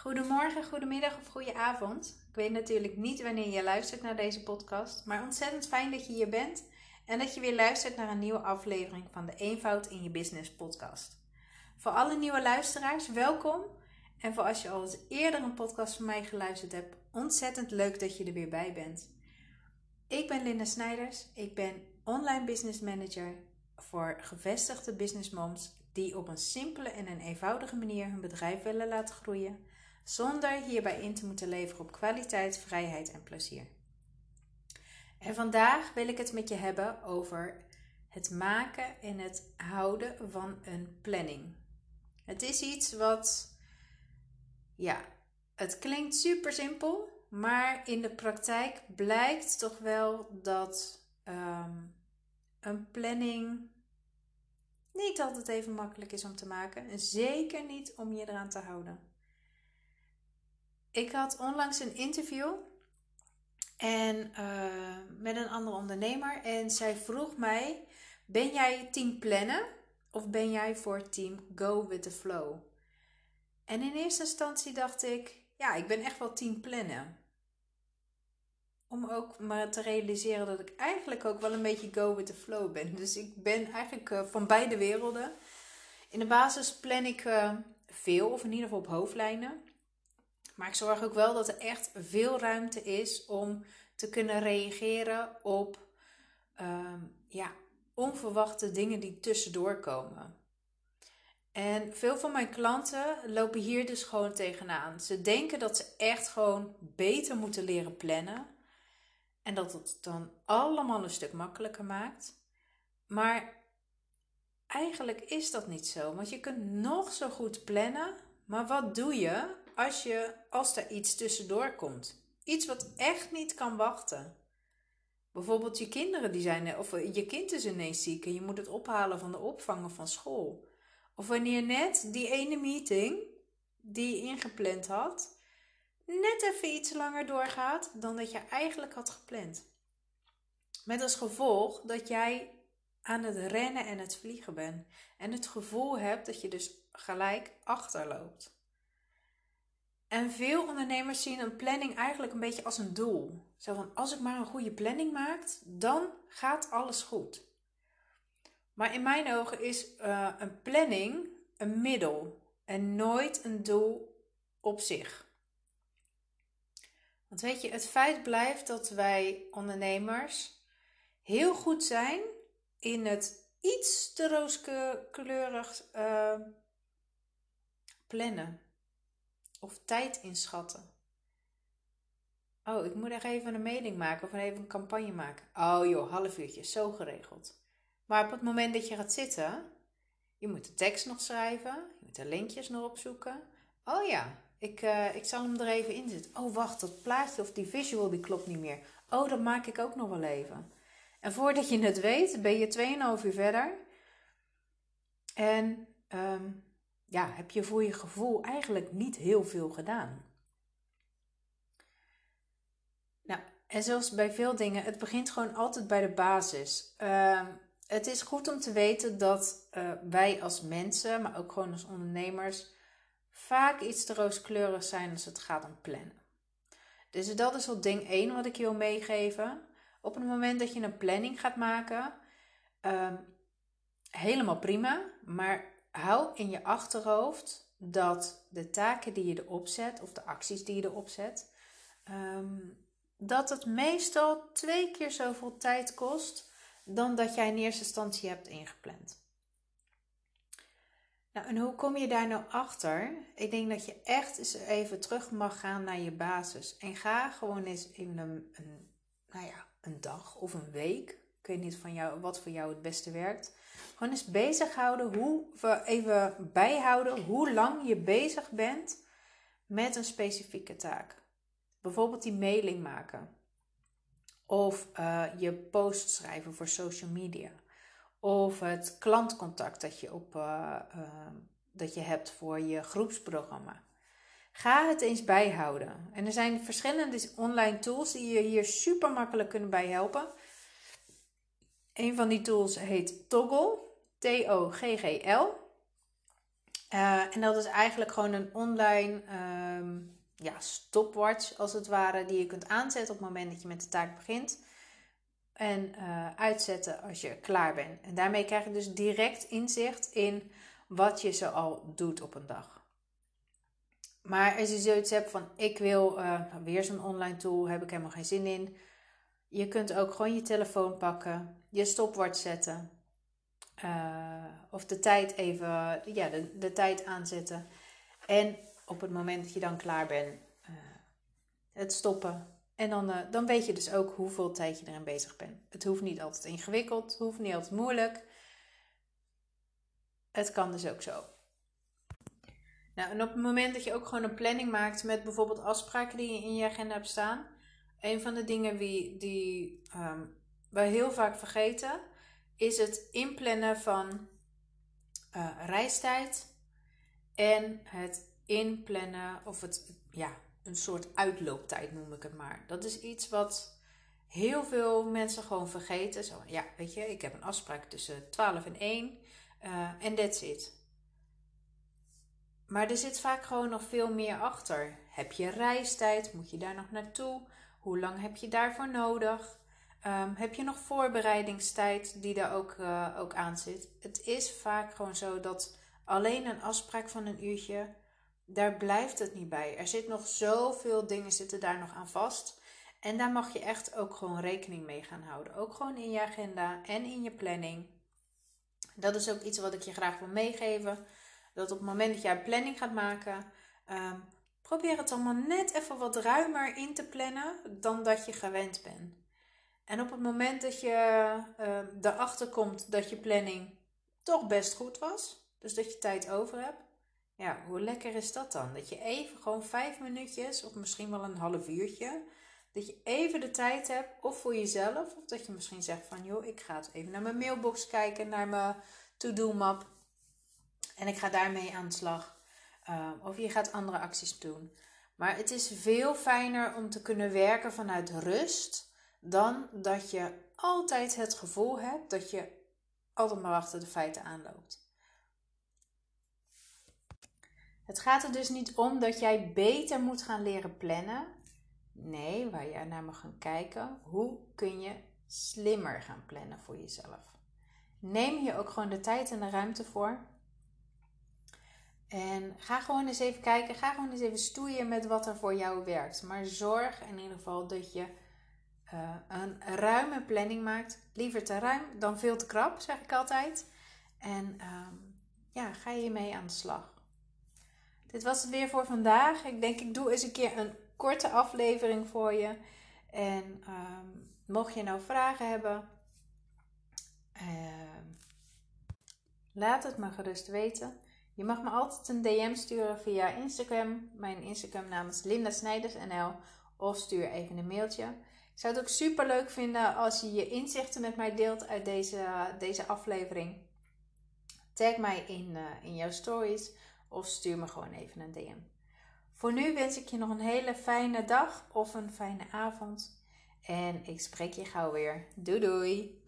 Goedemorgen, goedemiddag of goede avond. Ik weet natuurlijk niet wanneer je luistert naar deze podcast, maar ontzettend fijn dat je hier bent en dat je weer luistert naar een nieuwe aflevering van de Eenvoud in je Business podcast. Voor alle nieuwe luisteraars, welkom. En voor als je al eens eerder een podcast van mij geluisterd hebt, ontzettend leuk dat je er weer bij bent. Ik ben Linda Snijders, ik ben online business manager voor gevestigde business moms die op een simpele en een eenvoudige manier hun bedrijf willen laten groeien zonder hierbij in te moeten leveren op kwaliteit, vrijheid en plezier. En vandaag wil ik het met je hebben over het maken en het houden van een planning. Het is iets wat, ja, het klinkt super simpel, maar in de praktijk blijkt toch wel dat ehm, een planning niet altijd even makkelijk is om te maken. En zeker niet om je eraan te houden. Ik had onlangs een interview en, uh, met een andere ondernemer. En zij vroeg mij: Ben jij team plannen of ben jij voor team go with the flow? En in eerste instantie dacht ik: Ja, ik ben echt wel team plannen. Om ook maar te realiseren dat ik eigenlijk ook wel een beetje go with the flow ben. Dus ik ben eigenlijk uh, van beide werelden. In de basis plan ik uh, veel, of in ieder geval op hoofdlijnen. Maar ik zorg ook wel dat er echt veel ruimte is om te kunnen reageren op uh, ja, onverwachte dingen die tussendoor komen. En veel van mijn klanten lopen hier dus gewoon tegenaan. Ze denken dat ze echt gewoon beter moeten leren plannen. En dat het dan allemaal een stuk makkelijker maakt. Maar eigenlijk is dat niet zo. Want je kunt nog zo goed plannen. Maar wat doe je als, je, als er iets tussendoor komt. Iets wat echt niet kan wachten. Bijvoorbeeld je kinderen die zijn, of je kind is ineens ziek en je moet het ophalen van de opvang of van school. Of wanneer net die ene meeting die je ingepland had, net even iets langer doorgaat dan dat je eigenlijk had gepland. Met als gevolg dat jij aan het rennen en het vliegen bent. En het gevoel hebt dat je dus gelijk achterloopt. En veel ondernemers zien een planning eigenlijk een beetje als een doel. Zo van, als ik maar een goede planning maak, dan gaat alles goed. Maar in mijn ogen is uh, een planning een middel en nooit een doel op zich. Want weet je, het feit blijft dat wij ondernemers heel goed zijn in het iets te rooskleurig uh, plannen of tijd inschatten. Oh, ik moet echt even een mening maken of even een campagne maken. Oh joh, half uurtje, zo geregeld. Maar op het moment dat je gaat zitten, je moet de tekst nog schrijven, je moet de linkjes nog opzoeken. Oh ja, ik, uh, ik zal hem er even in zitten. Oh wacht, dat plaatje of die visual die klopt niet meer. Oh, dat maak ik ook nog wel even. En voordat je het weet, ben je 2,5 uur verder. En um, ja, heb je voor je gevoel eigenlijk niet heel veel gedaan. Nou, en zoals bij veel dingen, het begint gewoon altijd bij de basis. Uh, het is goed om te weten dat uh, wij als mensen, maar ook gewoon als ondernemers, vaak iets te rooskleurig zijn als het gaat om plannen. Dus dat is al ding 1 wat ik je wil meegeven. Op het moment dat je een planning gaat maken, uh, helemaal prima, maar hou in je achterhoofd dat de taken die je erop zet, of de acties die je erop zet, um, dat het meestal twee keer zoveel tijd kost dan dat jij in eerste instantie hebt ingepland. Nou, en hoe kom je daar nou achter? Ik denk dat je echt eens even terug mag gaan naar je basis. En ga gewoon eens in een, een, nou ja, een dag of een week. Ik weet niet van jou, wat voor jou het beste werkt. Gewoon eens bezighouden, hoe, even bijhouden hoe lang je bezig bent met een specifieke taak. Bijvoorbeeld die mailing maken. Of uh, je post schrijven voor social media. Of het klantcontact dat je, op, uh, uh, dat je hebt voor je groepsprogramma. Ga het eens bijhouden. En er zijn verschillende online tools die je hier super makkelijk kunnen bij helpen. Een van die tools heet Toggle. T-O-G-G-L. Uh, en dat is eigenlijk gewoon een online ehm, ja, stopwatch, als het ware, die je kunt aanzetten op het moment dat je met de taak begint. En uh, uitzetten als je klaar bent. En daarmee krijg je dus direct inzicht in wat je zo al doet op een dag. Maar als je zoiets hebt van ik wil uh, weer zo'n online tool, heb ik helemaal geen zin in. Je kunt ook gewoon je telefoon pakken, je stopwatch zetten. Uh, of de tijd even, ja, de, de tijd aanzetten. En op het moment dat je dan klaar bent, uh, het stoppen. En dan, uh, dan weet je dus ook hoeveel tijd je erin bezig bent. Het hoeft niet altijd ingewikkeld, het hoeft niet altijd moeilijk. Het kan dus ook zo. Nou, en op het moment dat je ook gewoon een planning maakt met bijvoorbeeld afspraken die je in je agenda hebt staan. Een van de dingen die, die um, we heel vaak vergeten, is het inplannen van uh, reistijd en het inplannen of het, ja, een soort uitlooptijd noem ik het maar. Dat is iets wat heel veel mensen gewoon vergeten. Zo, ja, weet je, ik heb een afspraak tussen 12 en 1 en uh, that's it. Maar er zit vaak gewoon nog veel meer achter. Heb je reistijd? Moet je daar nog naartoe? Hoe lang heb je daarvoor nodig? Um, heb je nog voorbereidingstijd die daar ook, uh, ook aan zit? Het is vaak gewoon zo dat alleen een afspraak van een uurtje, daar blijft het niet bij. Er zit nog zoveel dingen zitten daar nog aan vast. En daar mag je echt ook gewoon rekening mee gaan houden. Ook gewoon in je agenda en in je planning. Dat is ook iets wat ik je graag wil meegeven. Dat op het moment dat jij een planning gaat maken, um, probeer het allemaal net even wat ruimer in te plannen dan dat je gewend bent. En op het moment dat je uh, erachter komt dat je planning toch best goed was, dus dat je tijd over hebt, ja, hoe lekker is dat dan? Dat je even gewoon vijf minuutjes of misschien wel een half uurtje, dat je even de tijd hebt, of voor jezelf, of dat je misschien zegt van joh, ik ga even naar mijn mailbox kijken, naar mijn to-do map en ik ga daarmee aan de slag. Uh, of je gaat andere acties doen. Maar het is veel fijner om te kunnen werken vanuit rust dan dat je altijd het gevoel hebt dat je altijd maar achter de feiten aanloopt. Het gaat er dus niet om dat jij beter moet gaan leren plannen. Nee, waar je naar mag gaan kijken, hoe kun je slimmer gaan plannen voor jezelf. Neem hier ook gewoon de tijd en de ruimte voor. En ga gewoon eens even kijken, ga gewoon eens even stoeien met wat er voor jou werkt. Maar zorg in ieder geval dat je uh, een ruime planning maakt. Liever te ruim dan veel te krap, zeg ik altijd. En uh, ja, ga je mee aan de slag. Dit was het weer voor vandaag. Ik denk, ik doe eens een keer een korte aflevering voor je. En uh, mocht je nou vragen hebben, ehm, laat het me gerust weten. Je mag me altijd een DM sturen via Instagram. Mijn Instagram naam is Linda. Of stuur even een mailtje. Zou het ook super leuk vinden als je je inzichten met mij deelt uit deze, deze aflevering. Tag mij in, uh, in jouw stories of stuur me gewoon even een DM. Voor nu wens ik je nog een hele fijne dag of een fijne avond. En ik spreek je gauw weer. Doei doei!